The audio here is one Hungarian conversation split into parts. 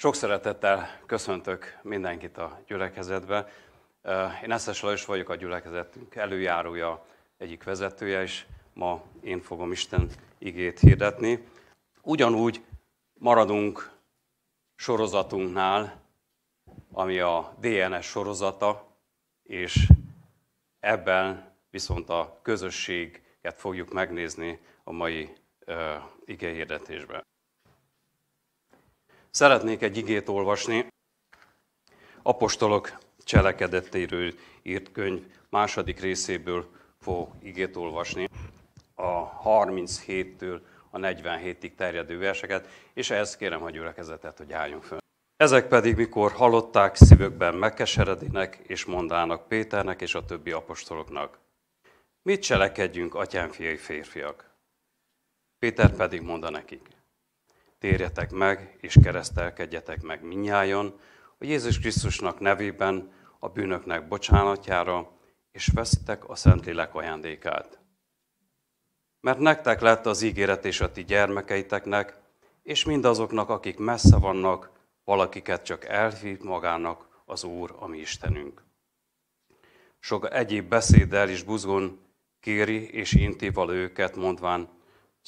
Sok szeretettel köszöntök mindenkit a gyülekezetbe. Én Eszes Lajos vagyok a gyülekezetünk előjárója, egyik vezetője, és ma én fogom Isten igét hirdetni. Ugyanúgy maradunk sorozatunknál, ami a DNS sorozata, és ebben viszont a közösséget fogjuk megnézni a mai uh, hirdetésben. Szeretnék egy igét olvasni. Apostolok cselekedettéről írt könyv második részéből fog igét olvasni. A 37-től a 47-ig terjedő verseket, és ehhez kérem a gyülekezetet, hogy álljunk föl. Ezek pedig, mikor hallották, szívükben megkeseredinek, és mondának Péternek és a többi apostoloknak. Mit cselekedjünk, atyám fiai férfiak? Péter pedig mondta nekik térjetek meg, és keresztelkedjetek meg minnyájon, a Jézus Krisztusnak nevében a bűnöknek bocsánatjára, és veszitek a Szentlélek ajándékát. Mert nektek lett az ígéret és a ti gyermekeiteknek, és mindazoknak, akik messze vannak, valakiket csak elhív magának az Úr, a mi Istenünk. Sok egyéb beszéddel is buzgón kéri és inti őket, mondván,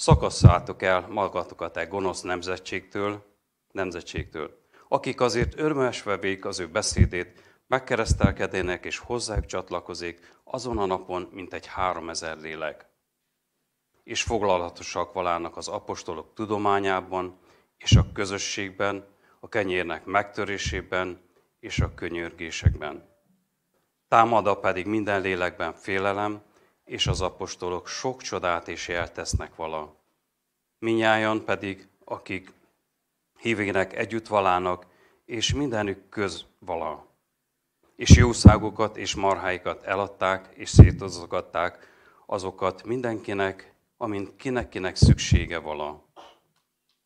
szakasszátok el magatokat egy gonosz nemzetségtől, nemzetségtől, akik azért örömesve végig az ő beszédét, megkeresztelkedének és hozzájuk csatlakozik azon a napon, mint egy háromezer lélek. És foglalatosak valának az apostolok tudományában, és a közösségben, a kenyérnek megtörésében, és a könyörgésekben. Támada pedig minden lélekben félelem, és az apostolok sok csodát és jelt tesznek vala. Minnyájan pedig, akik hívének együtt valának, és mindenük köz vala. És jószágokat és marháikat eladták, és szétozogatták azokat mindenkinek, amint kinek-kinek szüksége vala.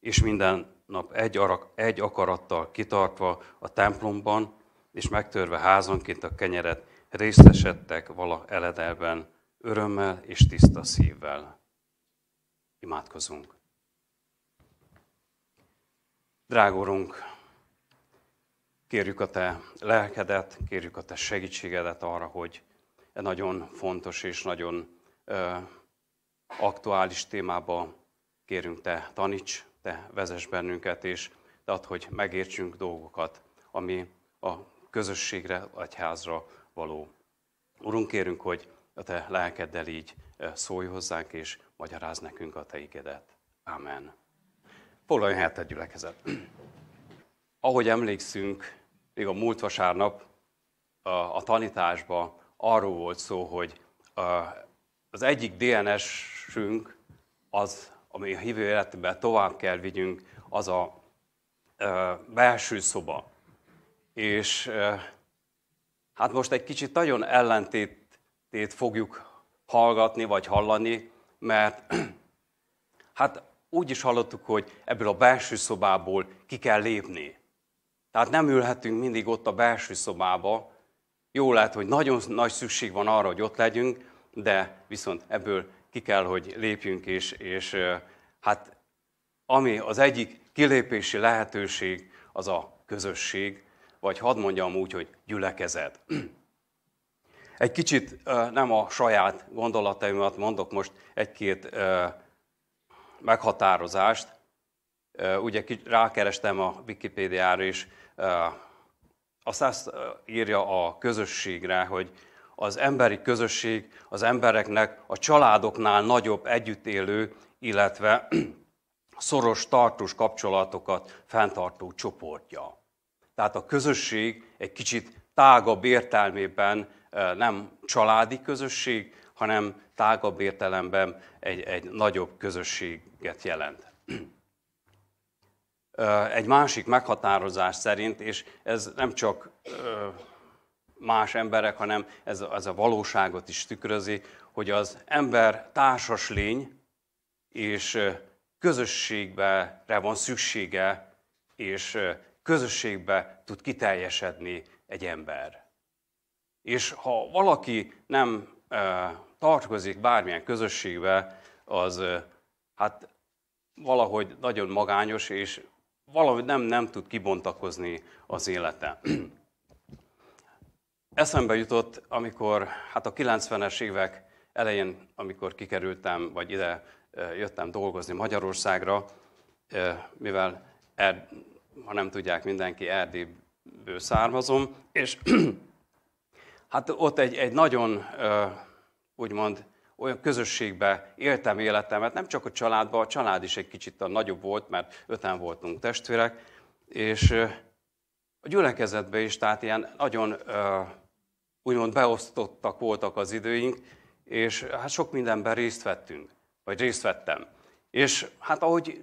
És minden nap egy, arak, egy akarattal kitartva a templomban, és megtörve házonként a kenyeret, részesedtek vala eledelben, örömmel és tiszta szívvel. Imádkozunk. Drágorunk, kérjük a Te lelkedet, kérjük a Te segítségedet arra, hogy e nagyon fontos és nagyon ö, aktuális témába kérünk Te taníts, Te vezess bennünket, és de ad, hogy megértsünk dolgokat, ami a közösségre, egyházra való. Urunk, kérünk, hogy a te lelkeddel így szólj hozzánk, és magyaráz nekünk a te igedet. Amen. Foglaljon helyet a gyülekezet. Ahogy emlékszünk, még a múlt vasárnap a, a tanításban arról volt szó, hogy a, az egyik DNS-ünk, az, ami a hívő életben tovább kell vigyünk, az a, a belső szoba. És hát most egy kicsit nagyon ellentét fogjuk hallgatni vagy hallani, mert hát úgy is hallottuk, hogy ebből a belső szobából ki kell lépni. Tehát nem ülhetünk mindig ott a belső szobába. Jó lehet, hogy nagyon nagy szükség van arra, hogy ott legyünk, de viszont ebből ki kell, hogy lépjünk, és, és hát ami az egyik kilépési lehetőség, az a közösség, vagy hadd mondjam úgy, hogy gyülekezet. Egy kicsit nem a saját gondolataimat mondok most egy-két meghatározást. Ugye rákerestem a Wikipédiára is, azt, azt írja a közösségre, hogy az emberi közösség az embereknek a családoknál nagyobb együttélő, illetve szoros, tartós kapcsolatokat fenntartó csoportja. Tehát a közösség egy kicsit tágabb értelmében nem családi közösség, hanem tágabb értelemben egy, egy nagyobb közösséget jelent. Egy másik meghatározás szerint, és ez nem csak más emberek, hanem ez, ez a valóságot is tükrözi, hogy az ember társas lény, és közösségbe van szüksége, és közösségbe tud kiteljesedni egy ember. És ha valaki nem tartozik bármilyen közösségbe, az hát valahogy nagyon magányos, és valahogy nem, nem tud kibontakozni az élete. Eszembe jutott, amikor hát a 90-es évek elején, amikor kikerültem, vagy ide jöttem dolgozni Magyarországra, mivel er, ha nem tudják mindenki, Erdélyből származom, és hát ott egy, egy nagyon, úgymond, olyan közösségbe éltem életemet, nem csak a családban, a család is egy kicsit a nagyobb volt, mert öten voltunk testvérek, és a gyülekezetben is, tehát ilyen nagyon úgymond beosztottak voltak az időink, és hát sok mindenben részt vettünk, vagy részt vettem. És hát ahogy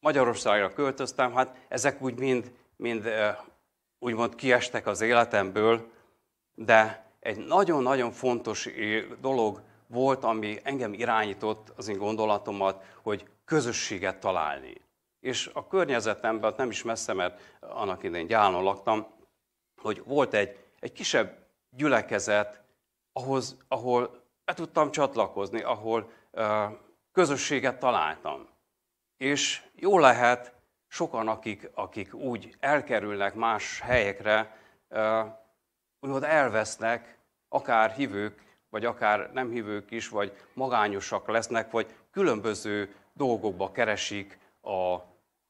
Magyarországra költöztem, hát ezek úgy mind, mind úgymond kiestek az életemből, de egy nagyon-nagyon fontos dolog volt, ami engem irányított az én gondolatomat, hogy közösséget találni. És a környezetemben, nem is messze, mert annak idején gyálon laktam, hogy volt egy, egy kisebb gyülekezet, ahhoz, ahol be tudtam csatlakozni, ahol uh, közösséget találtam. És jó lehet, sokan, akik, akik úgy elkerülnek más helyekre, úgymond elvesznek, akár hívők, vagy akár nem hívők is, vagy magányosak lesznek, vagy különböző dolgokba keresik a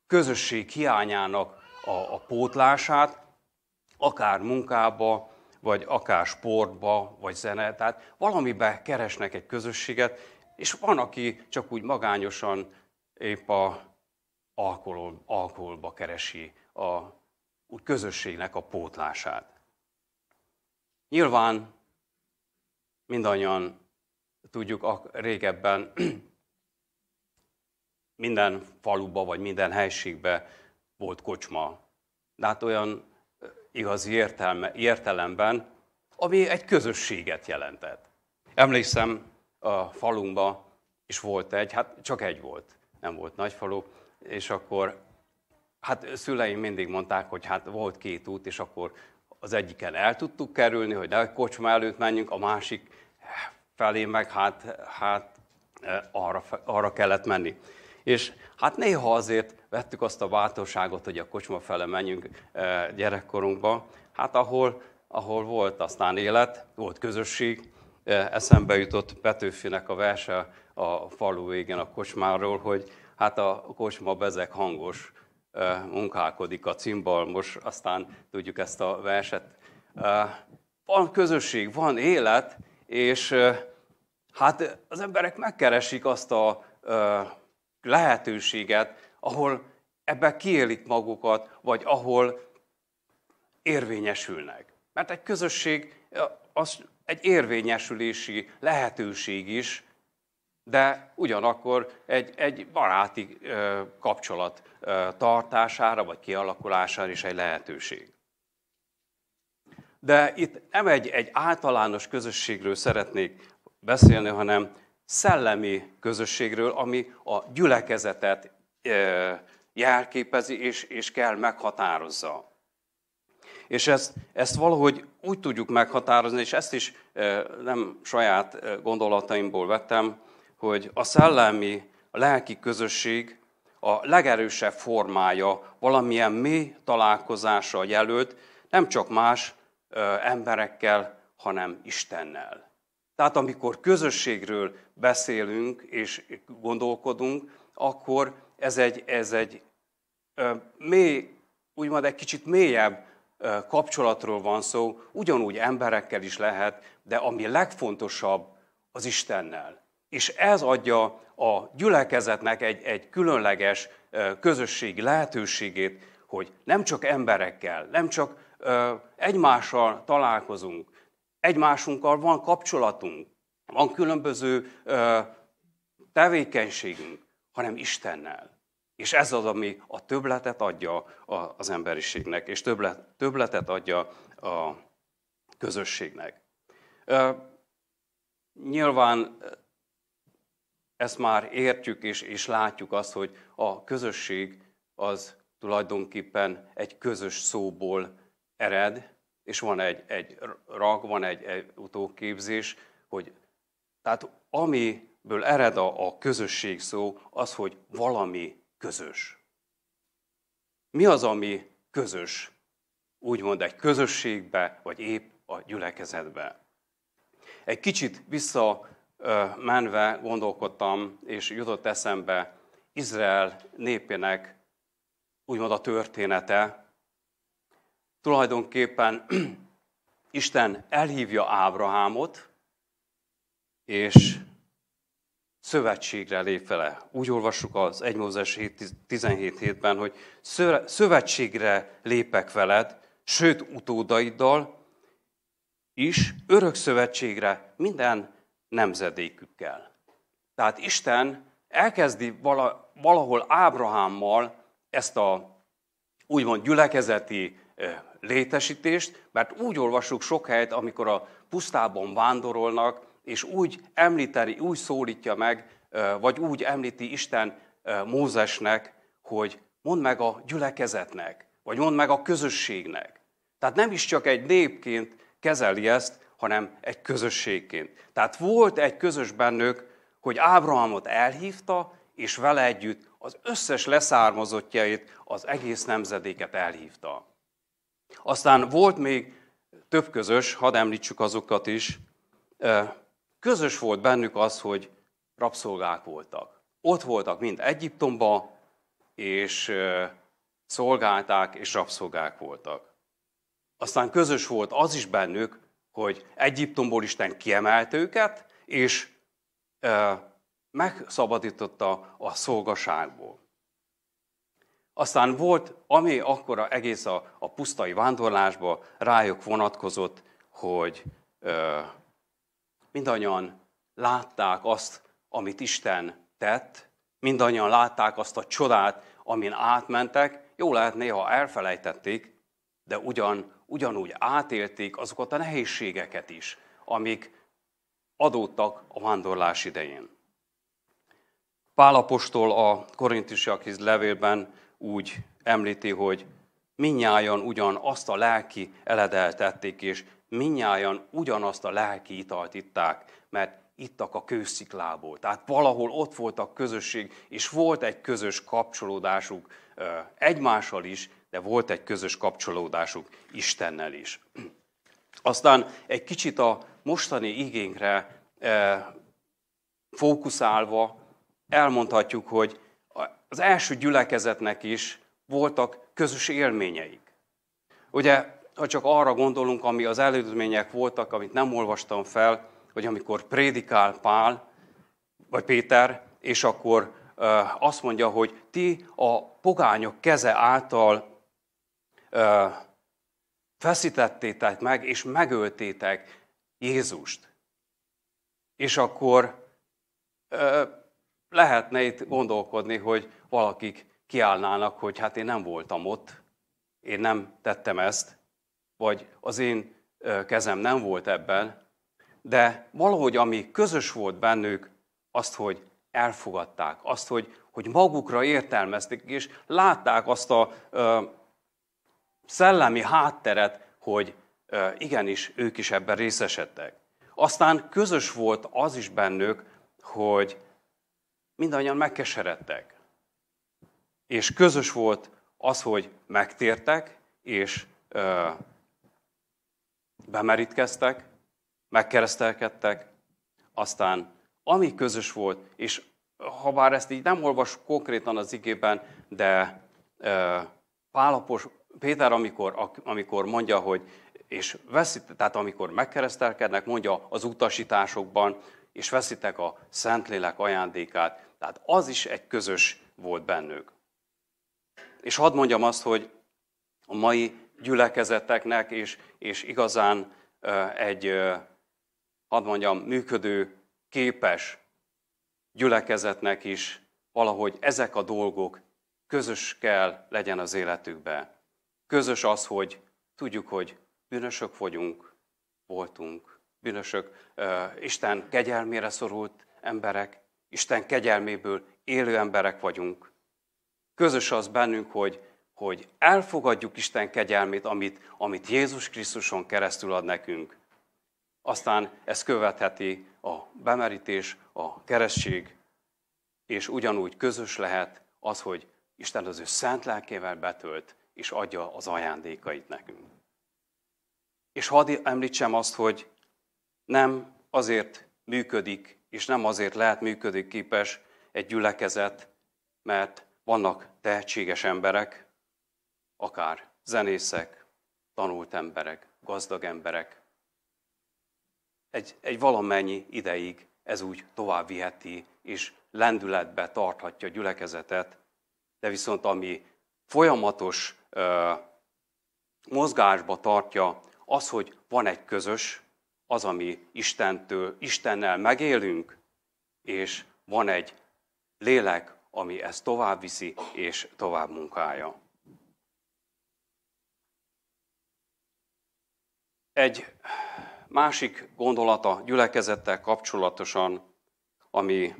közösség hiányának a, a pótlását, akár munkába, vagy akár sportba, vagy zene, tehát valamibe keresnek egy közösséget, és van, aki csak úgy magányosan épp a alkohol, alkoholba keresi a úgy közösségnek a pótlását. Nyilván mindannyian tudjuk, a régebben minden faluba vagy minden helységbe volt kocsma. De hát olyan igazi értelme, értelemben, ami egy közösséget jelentett. Emlékszem, a falunkban is volt egy, hát csak egy volt, nem volt nagy falu, és akkor hát szüleim mindig mondták, hogy hát volt két út, és akkor az egyiken el tudtuk kerülni, hogy ne kocsma előtt menjünk, a másik felé meg hát, hát arra, arra kellett menni. És hát néha azért vettük azt a bátorságot, hogy a kocsma fele menjünk gyerekkorunkba, hát ahol, ahol volt aztán élet, volt közösség, eszembe jutott Petőfinek a verse a falu végén a kocsmáról, hogy hát a kocsma bezek hangos, munkálkodik a cimbalmos, aztán tudjuk ezt a verset. Van közösség, van élet, és hát az emberek megkeresik azt a lehetőséget, ahol ebben kiélik magukat, vagy ahol érvényesülnek. Mert egy közösség az egy érvényesülési lehetőség is, de ugyanakkor egy, egy baráti kapcsolat tartására vagy kialakulására is egy lehetőség. De itt nem egy, egy általános közösségről szeretnék beszélni, hanem szellemi közösségről, ami a gyülekezetet jelképezi és, és kell meghatározza. És ezt, ezt valahogy úgy tudjuk meghatározni, és ezt is nem saját gondolataimból vettem, hogy a szellemi, a lelki közösség a legerősebb formája valamilyen mély találkozása jelölt, nem csak más emberekkel, hanem Istennel. Tehát amikor közösségről beszélünk és gondolkodunk, akkor ez egy, ez egy mély, úgymond egy kicsit mélyebb kapcsolatról van szó, ugyanúgy emberekkel is lehet, de ami legfontosabb, az Istennel. És ez adja a gyülekezetnek egy, egy különleges közösségi lehetőségét, hogy nem csak emberekkel, nem csak egymással találkozunk, egymásunkkal van kapcsolatunk, van különböző tevékenységünk, hanem Istennel. És ez az, ami a töbletet adja az emberiségnek, és töbletet adja a közösségnek. Nyilván ezt már értjük és, és látjuk azt, hogy a közösség az tulajdonképpen egy közös szóból ered, és van egy, egy rag, van egy, egy utóképzés, hogy tehát amiből ered a, a közösség szó, az, hogy valami közös. mi az, ami közös, úgymond egy közösségbe, vagy épp a gyülekezetbe. Egy kicsit visszamenve gondolkodtam, és jutott eszembe Izrael népének úgymond a története. Tulajdonképpen Isten elhívja Ábrahámot, és szövetségre lép vele. Úgy olvassuk az 1 Mózes 17 hétben, hogy szövetségre lépek veled, sőt utódaiddal is, örök szövetségre minden nemzedékükkel. Tehát Isten elkezdi valahol Ábrahámmal ezt a úgymond gyülekezeti létesítést, mert úgy olvassuk sok helyet, amikor a pusztában vándorolnak, és úgy említeni, úgy szólítja meg, vagy úgy említi Isten Mózesnek, hogy mondd meg a gyülekezetnek, vagy mondd meg a közösségnek. Tehát nem is csak egy népként kezeli ezt, hanem egy közösségként. Tehát volt egy közös bennük, hogy Ábrahamot elhívta, és vele együtt az összes leszármazottjait, az egész nemzedéket elhívta. Aztán volt még több közös, hadd említsük azokat is, közös volt bennük az, hogy rabszolgák voltak. Ott voltak mind Egyiptomba, és szolgálták, és rabszolgák voltak. Aztán közös volt az is bennük, hogy Egyiptomból Isten kiemelt őket, és megszabadította a szolgaságból. Aztán volt, ami akkor egész a, a pusztai vándorlásba rájuk vonatkozott, hogy ö, mindannyian látták azt, amit Isten tett, mindannyian látták azt a csodát, amin átmentek. Jó lehet, néha elfelejtették, de ugyan, ugyanúgy átélték azokat a nehézségeket is, amik adódtak a vándorlás idején. Pálapostól a korintusiakhoz levélben úgy említi, hogy minnyáján ugyan azt a lelki eledeltették, és minnyáján ugyanazt a lelki italt itták, mert ittak a kősziklából. Tehát valahol ott volt a közösség, és volt egy közös kapcsolódásuk egymással is, de volt egy közös kapcsolódásuk Istennel is. Aztán egy kicsit a mostani igényre fókuszálva elmondhatjuk, hogy az első gyülekezetnek is voltak közös élményeik. Ugye, ha csak arra gondolunk, ami az elődmények voltak, amit nem olvastam fel, hogy amikor prédikál Pál, vagy Péter, és akkor azt mondja, hogy ti a pogányok keze által feszítettétek meg, és megöltétek Jézust. És akkor lehetne itt gondolkodni, hogy valakik kiállnának, hogy hát én nem voltam ott, én nem tettem ezt, vagy az én kezem nem volt ebben, de valahogy ami közös volt bennük, azt, hogy elfogadták, azt, hogy, hogy magukra értelmezték, és látták azt a szellemi hátteret, hogy igenis ők is ebben részesedtek. Aztán közös volt az is bennük, hogy mindannyian megkeseredtek. És közös volt az, hogy megtértek, és ö, bemerítkeztek, megkeresztelkedtek, aztán ami közös volt, és ha bár ezt így nem olvas konkrétan az igében, de ö, Pálapos, Péter, amikor, amikor mondja, hogy és veszít, tehát amikor megkeresztelkednek, mondja az utasításokban, és veszitek a Szentlélek ajándékát, tehát az is egy közös volt bennük. És hadd mondjam azt, hogy a mai gyülekezeteknek és, és igazán egy, hadd mondjam, működő, képes gyülekezetnek is valahogy ezek a dolgok közös kell legyen az életükbe. Közös az, hogy tudjuk, hogy bűnösök vagyunk, voltunk, bűnösök, Isten kegyelmére szorult emberek, Isten kegyelméből élő emberek vagyunk. Közös az bennünk, hogy, hogy elfogadjuk Isten kegyelmét, amit, amit Jézus Krisztuson keresztül ad nekünk. Aztán ez követheti a bemerítés, a keresztség, és ugyanúgy közös lehet az, hogy Isten az ő szent lelkével betölt, és adja az ajándékait nekünk. És hadd említsem azt, hogy nem azért működik, és nem azért lehet működik képes egy gyülekezet, mert vannak tehetséges emberek, akár zenészek, tanult emberek, gazdag emberek. Egy, egy valamennyi ideig ez úgy tovább viheti, és lendületbe tarthatja a gyülekezetet, de viszont ami folyamatos mozgásba tartja, az, hogy van egy közös, az, ami Istentől, Istennel megélünk, és van egy lélek, ami ezt tovább viszi és tovább munkálja. Egy másik gondolata gyülekezettel kapcsolatosan, ami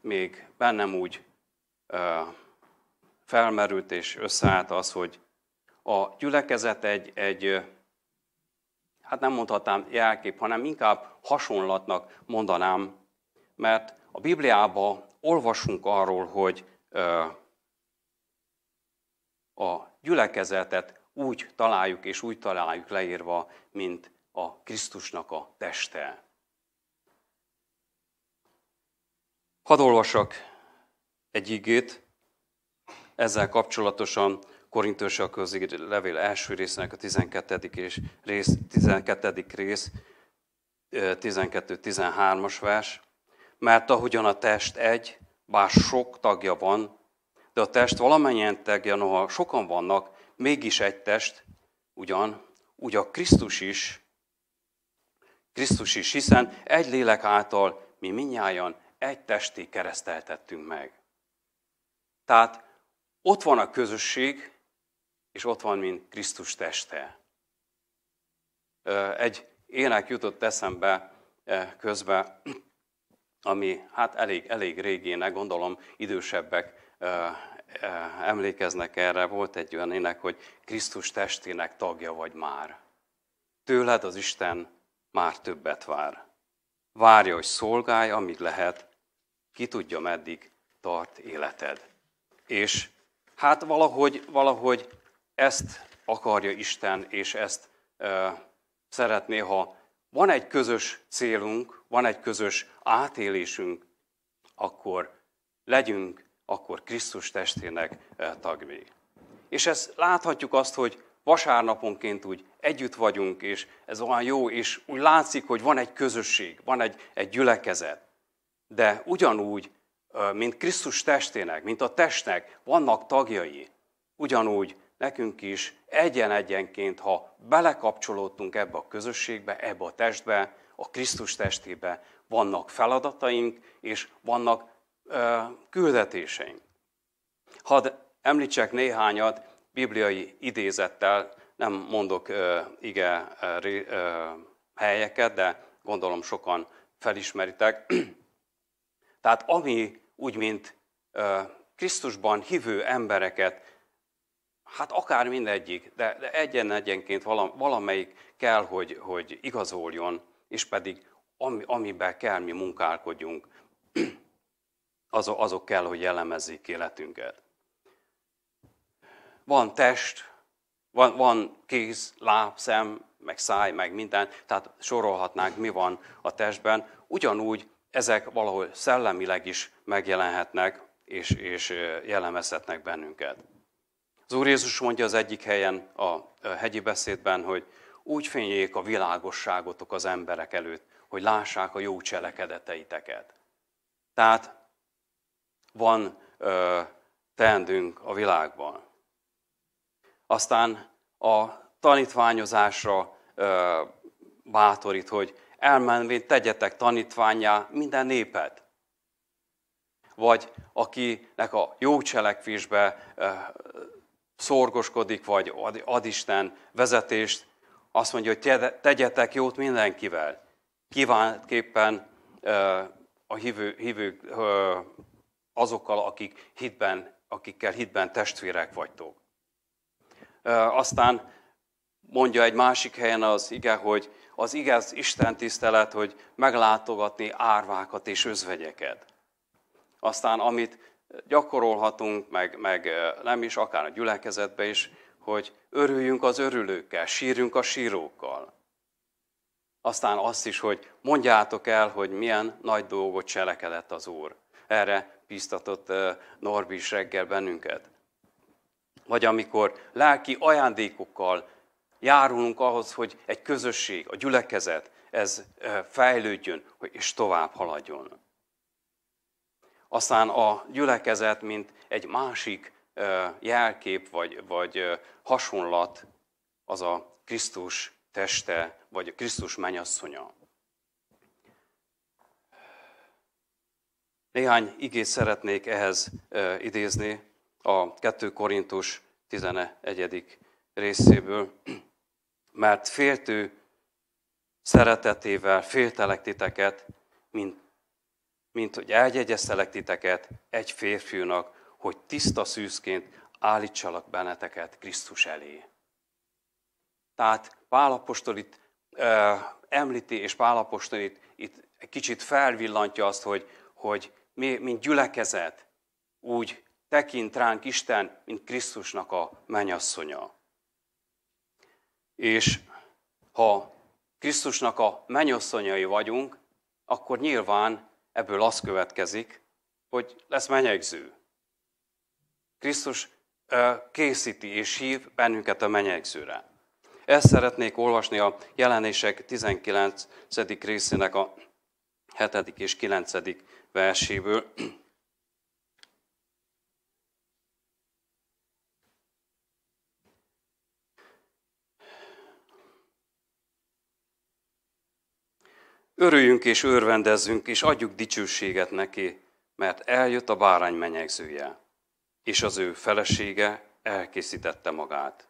még bennem úgy felmerült és összeállt az, hogy a gyülekezet egy, egy hát nem mondhatnám jelkép, hanem inkább hasonlatnak mondanám, mert a Bibliában olvasunk arról, hogy a gyülekezetet úgy találjuk és úgy találjuk leírva, mint a Krisztusnak a teste. Hadd olvassak egy igét, ezzel kapcsolatosan Korintusok közé levél első részének a 12. És rész, 12. rész, 12-13-as vers. Mert ahogyan a test egy, bár sok tagja van, de a test valamennyien tagja, noha sokan vannak, mégis egy test, ugyan, úgy a Krisztus is, Krisztus is, hiszen egy lélek által mi minnyáján egy testi kereszteltettünk meg. Tehát ott van a közösség, és ott van, mint Krisztus teste. Egy ének jutott eszembe közben, ami hát elég, elég régének, gondolom idősebbek emlékeznek erre, volt egy olyan ének, hogy Krisztus testének tagja vagy már. Tőled az Isten már többet vár. Várja, hogy szolgálj, amíg lehet, ki tudja, meddig tart életed. És hát valahogy, valahogy ezt akarja Isten, és ezt szeretné, ha van egy közös célunk, van egy közös átélésünk, akkor legyünk akkor Krisztus testének tagjai. És ezt láthatjuk azt, hogy vasárnaponként úgy együtt vagyunk, és ez olyan jó, és úgy látszik, hogy van egy közösség, van egy, egy gyülekezet. De ugyanúgy, mint Krisztus testének, mint a testnek vannak tagjai, ugyanúgy nekünk is egyen-egyenként, ha belekapcsolódtunk ebbe a közösségbe, ebbe a testbe, a Krisztus testébe, vannak feladataink, és vannak ö, küldetéseink. Hadd említsek néhányat bibliai idézettel, nem mondok ö, ige ö, helyeket, de gondolom sokan felismeritek. Tehát ami úgy, mint Krisztusban hívő embereket Hát akár mindegyik, de, de egyen-egyenként valamelyik kell, hogy, hogy igazoljon, és pedig ami, amiben kell mi munkálkodjunk, azok, azok kell, hogy jellemezzék életünket. Van test, van, van kéz, láb, szem, meg száj, meg minden, tehát sorolhatnánk, mi van a testben. Ugyanúgy ezek valahol szellemileg is megjelenhetnek, és, és jellemezhetnek bennünket. Az Úr Jézus mondja az egyik helyen a hegyi beszédben, hogy úgy fényék a világosságotok az emberek előtt, hogy lássák a jó cselekedeteiteket. Tehát van ö, teendünk a világban. Aztán a tanítványozásra ö, bátorít, hogy elmenvén tegyetek tanítványá minden népet. Vagy akinek a jó cselekvésbe szorgoskodik, vagy ad, Isten vezetést, azt mondja, hogy tegyetek jót mindenkivel. Kívánképpen a hívő, hívők azokkal, akik hitben, akikkel hitben testvérek vagytok. Aztán mondja egy másik helyen az ige, hogy az igaz Isten tisztelet, hogy meglátogatni árvákat és özvegyeket. Aztán amit gyakorolhatunk, meg, meg nem is, akár a gyülekezetbe is, hogy örüljünk az örülőkkel, sírjunk a sírókkal. Aztán azt is, hogy mondjátok el, hogy milyen nagy dolgot cselekedett az Úr. Erre bíztatott Norbi is reggel bennünket. Vagy amikor lelki ajándékokkal járulunk ahhoz, hogy egy közösség, a gyülekezet, ez fejlődjön és tovább haladjon. Aztán a gyülekezet, mint egy másik jelkép vagy, vagy hasonlat, az a Krisztus teste, vagy a Krisztus mennyasszonya. Néhány igét szeretnék ehhez idézni a 2 Korintus 11. részéből, mert féltő szeretetével féltelek titeket, mint, mint hogy eljegyeztelek titeket egy férfiúnak, hogy tiszta szűzként állítsalak benneteket Krisztus elé. Tehát Pálapostol itt ö, említi, és Pálapostol itt, itt egy kicsit felvillantja azt, hogy, hogy mi, mint gyülekezet, úgy tekint ránk Isten, mint Krisztusnak a mennyasszonya. És ha Krisztusnak a mennyasszonyai vagyunk, akkor nyilván ebből az következik, hogy lesz menyegző. Krisztus készíti és hív bennünket a menyegzőre. Ezt szeretnék olvasni a jelenések 19. részének a 7. és 9. verséből. Örüljünk és örvendezzünk, és adjuk dicsőséget neki, mert eljött a bárány menyegzője, és az ő felesége elkészítette magát.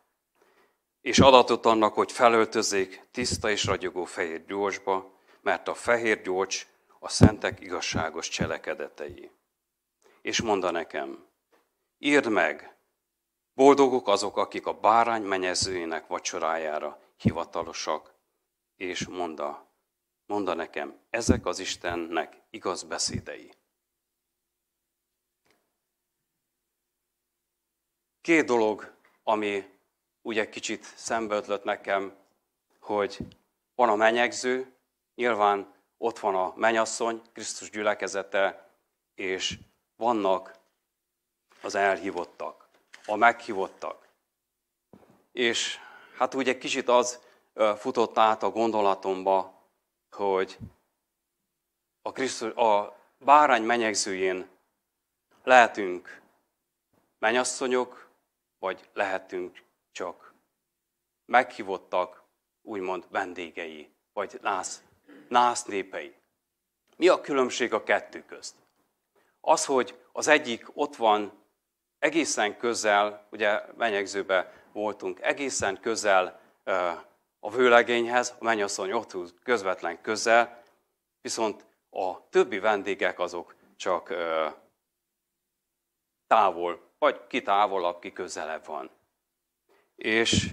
És adatot annak, hogy felöltözzék tiszta és ragyogó fehér gyorsba, mert a fehér gyors a szentek igazságos cselekedetei. És mondta nekem, írd meg, boldogok azok, akik a bárány menyezőjének vacsorájára hivatalosak, és monda, mondta nekem, ezek az Istennek igaz beszédei. Két dolog, ami ugye kicsit szembeötlött nekem, hogy van a menyegző, nyilván ott van a menyasszony, Krisztus gyülekezete, és vannak az elhívottak, a meghívottak. És hát úgy egy kicsit az futott át a gondolatomba, hogy a, Krisztus, a bárány menyegzőjén lehetünk menyasszonyok, vagy lehetünk csak meghívottak, úgymond vendégei, vagy nász, nász népei. Mi a különbség a kettő közt? Az, hogy az egyik ott van egészen közel, ugye menyegzőbe voltunk, egészen közel a vőlegényhez, a mennyasszony ott közvetlen közel, viszont a többi vendégek azok csak távol, vagy ki távolabb, ki közelebb van. És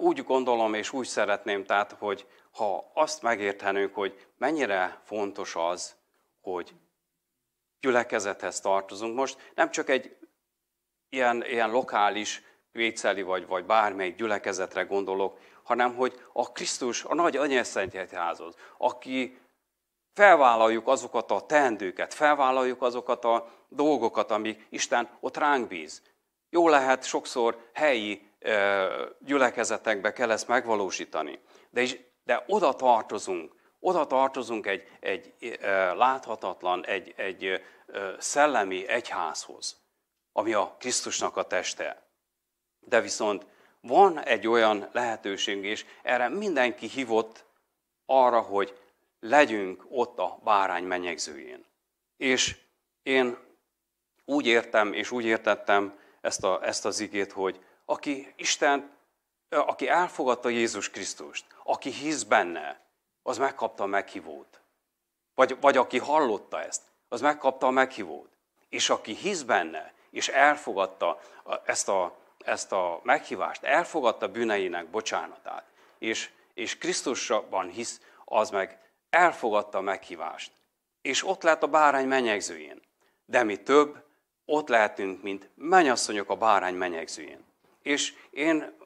úgy gondolom, és úgy szeretném, tehát, hogy ha azt megértenünk, hogy mennyire fontos az, hogy gyülekezethez tartozunk. Most nem csak egy ilyen, ilyen lokális véceli vagy, vagy bármelyik gyülekezetre gondolok, hanem hogy a Krisztus, a nagy anyaszentjegyházhoz, aki felvállaljuk azokat a teendőket, felvállaljuk azokat a dolgokat, amik Isten ott ránk bíz. Jó lehet sokszor helyi gyülekezetekbe kell ezt megvalósítani, de, is, de oda tartozunk, oda tartozunk egy, egy láthatatlan, egy, egy szellemi egyházhoz, ami a Krisztusnak a teste. De viszont van egy olyan lehetőség, és erre mindenki hívott arra, hogy legyünk ott a bárány menyegzőjén. És én úgy értem, és úgy értettem ezt, a, ezt az igét, hogy aki Isten, aki elfogadta Jézus Krisztust, aki hisz benne, az megkapta a meghívót. Vagy, vagy aki hallotta ezt, az megkapta a meghívót. És aki hisz benne, és elfogadta ezt a, ezt a meghívást, elfogadta bűneinek bocsánatát, és, és Krisztusban hisz, az meg elfogadta a meghívást. És ott lett a bárány menyegzőjén. de mi több, ott lehetünk, mint mennyasszonyok a bárány menyegzőjén. És én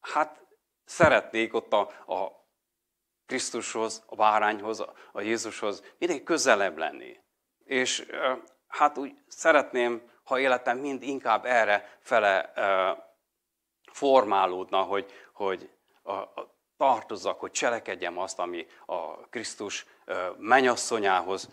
hát szeretnék ott a, a Krisztushoz, a bárányhoz, a Jézushoz mindig közelebb lenni. És hát úgy szeretném, ha életem mind inkább erre fele formálódna, hogy, hogy a, a, tartozzak, hogy cselekedjem azt, ami a Krisztus menyasszonyához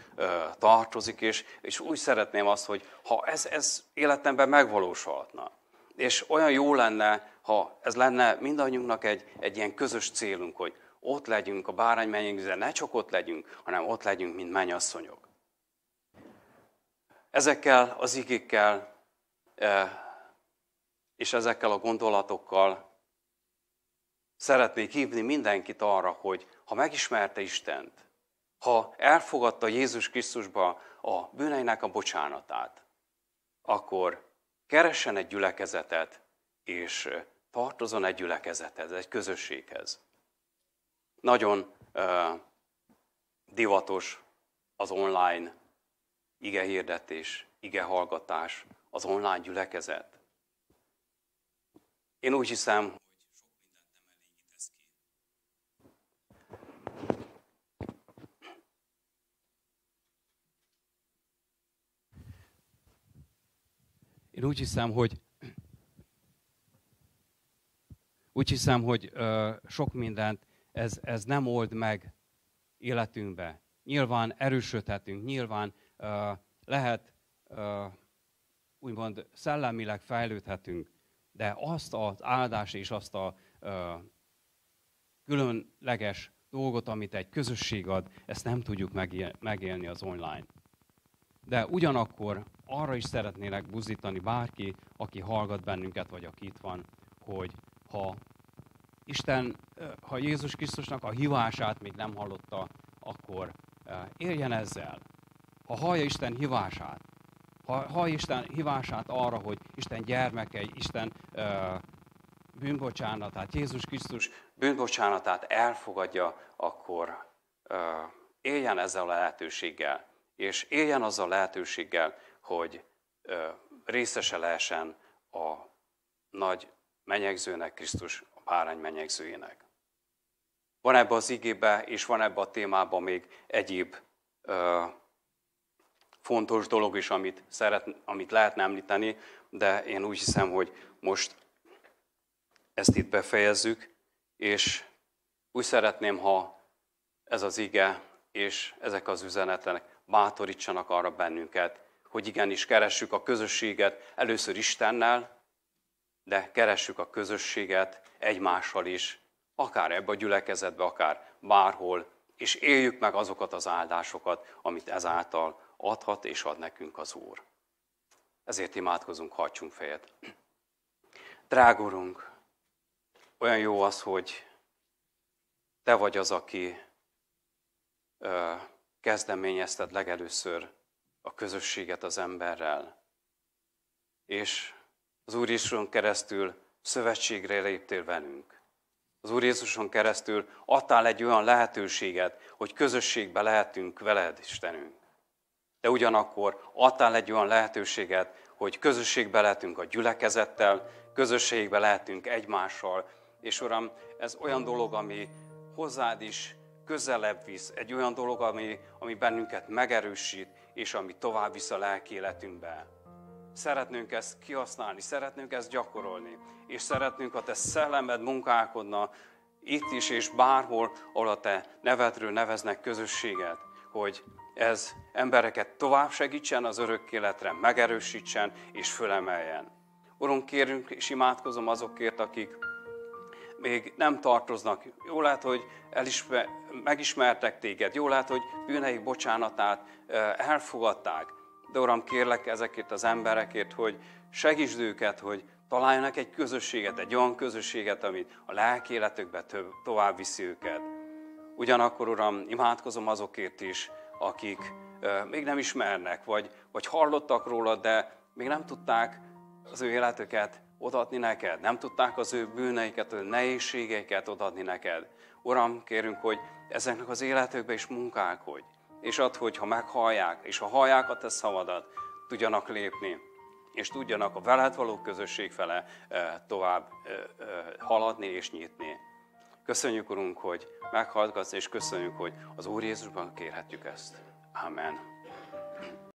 tartozik, és, és úgy szeretném azt, hogy ha ez, ez életemben megvalósulhatna. És olyan jó lenne, ha ez lenne mindannyiunknak egy, egy ilyen közös célunk, hogy ott legyünk a bárány mennyegzően, ne csak ott legyünk, hanem ott legyünk, mint mennyasszonyok. Ezekkel az igékkel és ezekkel a gondolatokkal szeretnék hívni mindenkit arra, hogy ha megismerte Istent, ha elfogadta Jézus Krisztusba a bűneinek a bocsánatát, akkor keressen egy gyülekezetet, és tartozon egy gyülekezethez, egy közösséghez. Nagyon uh, divatos az online ige hirdetés, ige hallgatás, az online gyülekezet. Én úgy hiszem, Én úgy hiszem, hogy úgy hiszem, hogy ö, sok mindent ez, ez nem old meg életünkbe. Nyilván erősödhetünk, nyilván lehet úgymond szellemileg fejlődhetünk, de azt az áldást és azt a különleges dolgot, amit egy közösség ad, ezt nem tudjuk megélni az online. De ugyanakkor arra is szeretnélek buzdítani bárki, aki hallgat bennünket, vagy aki itt van, hogy ha Isten, ha Jézus Krisztusnak a hívását még nem hallotta, akkor éljen ezzel. Ha hallja Isten hívását, ha hallja Isten hívását arra, hogy Isten gyermekei, Isten bűnbocsánatát, Jézus Krisztus bűnbocsánatát elfogadja, akkor éljen ezzel a lehetőséggel. És éljen azzal a lehetőséggel, hogy részese lehessen a nagy menyegzőnek, Krisztus a párány menyegzőjének. Van ebbe az igébe, és van ebbe a témában még egyéb ö, fontos dolog is, amit, szeret, amit lehetne említeni, de én úgy hiszem, hogy most ezt itt befejezzük, és úgy szeretném, ha ez az ige és ezek az üzenetek bátorítsanak arra bennünket, hogy igenis keressük a közösséget először Istennel, de keressük a közösséget egymással is, akár ebbe a gyülekezetbe, akár bárhol, és éljük meg azokat az áldásokat, amit ezáltal adhat és ad nekünk az Úr. Ezért imádkozunk, hajtsunk fejet. Drágurunk, Urunk, olyan jó az, hogy Te vagy az, aki ö, kezdeményezted legelőször a közösséget az emberrel. És az Úr Jézuson keresztül szövetségre léptél velünk. Az Úr Jézuson keresztül adtál egy olyan lehetőséget, hogy közösségbe lehetünk veled, Istenünk. De ugyanakkor adtál egy olyan lehetőséget, hogy közösségbe lehetünk a gyülekezettel, közösségbe lehetünk egymással. És Uram, ez olyan dolog, ami hozzád is közelebb visz, egy olyan dolog, ami, ami bennünket megerősít, és ami tovább visz a lelki életünkbe. Szeretnénk ezt kihasználni, szeretnénk ezt gyakorolni, és szeretnénk, ha te szellemed munkálkodna itt is és bárhol, ahol a te nevedről neveznek közösséget, hogy ez embereket tovább segítsen az örök életre, megerősítsen és fölemeljen. Urunk, kérünk és imádkozom azokért, akik még nem tartoznak. Jó lehet, hogy elismer, megismertek téged, jó lehet, hogy bűneik bocsánatát elfogadták. De Uram, kérlek ezekért az emberekért, hogy segítsd őket, hogy találjanak egy közösséget, egy olyan közösséget, amit a lelki életükbe tovább viszi őket. Ugyanakkor, Uram, imádkozom azokért is, akik még nem ismernek, vagy, vagy hallottak róla, de még nem tudták az ő életüket odaadni neked. Nem tudták az ő bűneiket, ő nehézségeiket odaadni neked. Uram, kérünk, hogy ezeknek az életükbe is munkálkodj. És add, hogy ha meghallják, és ha hallják a te szavadat, tudjanak lépni, és tudjanak a veled való közösség fele tovább haladni és nyitni. Köszönjük, Urunk, hogy meghallgatsz, és köszönjük, hogy az Úr Jézusban kérhetjük ezt. Amen.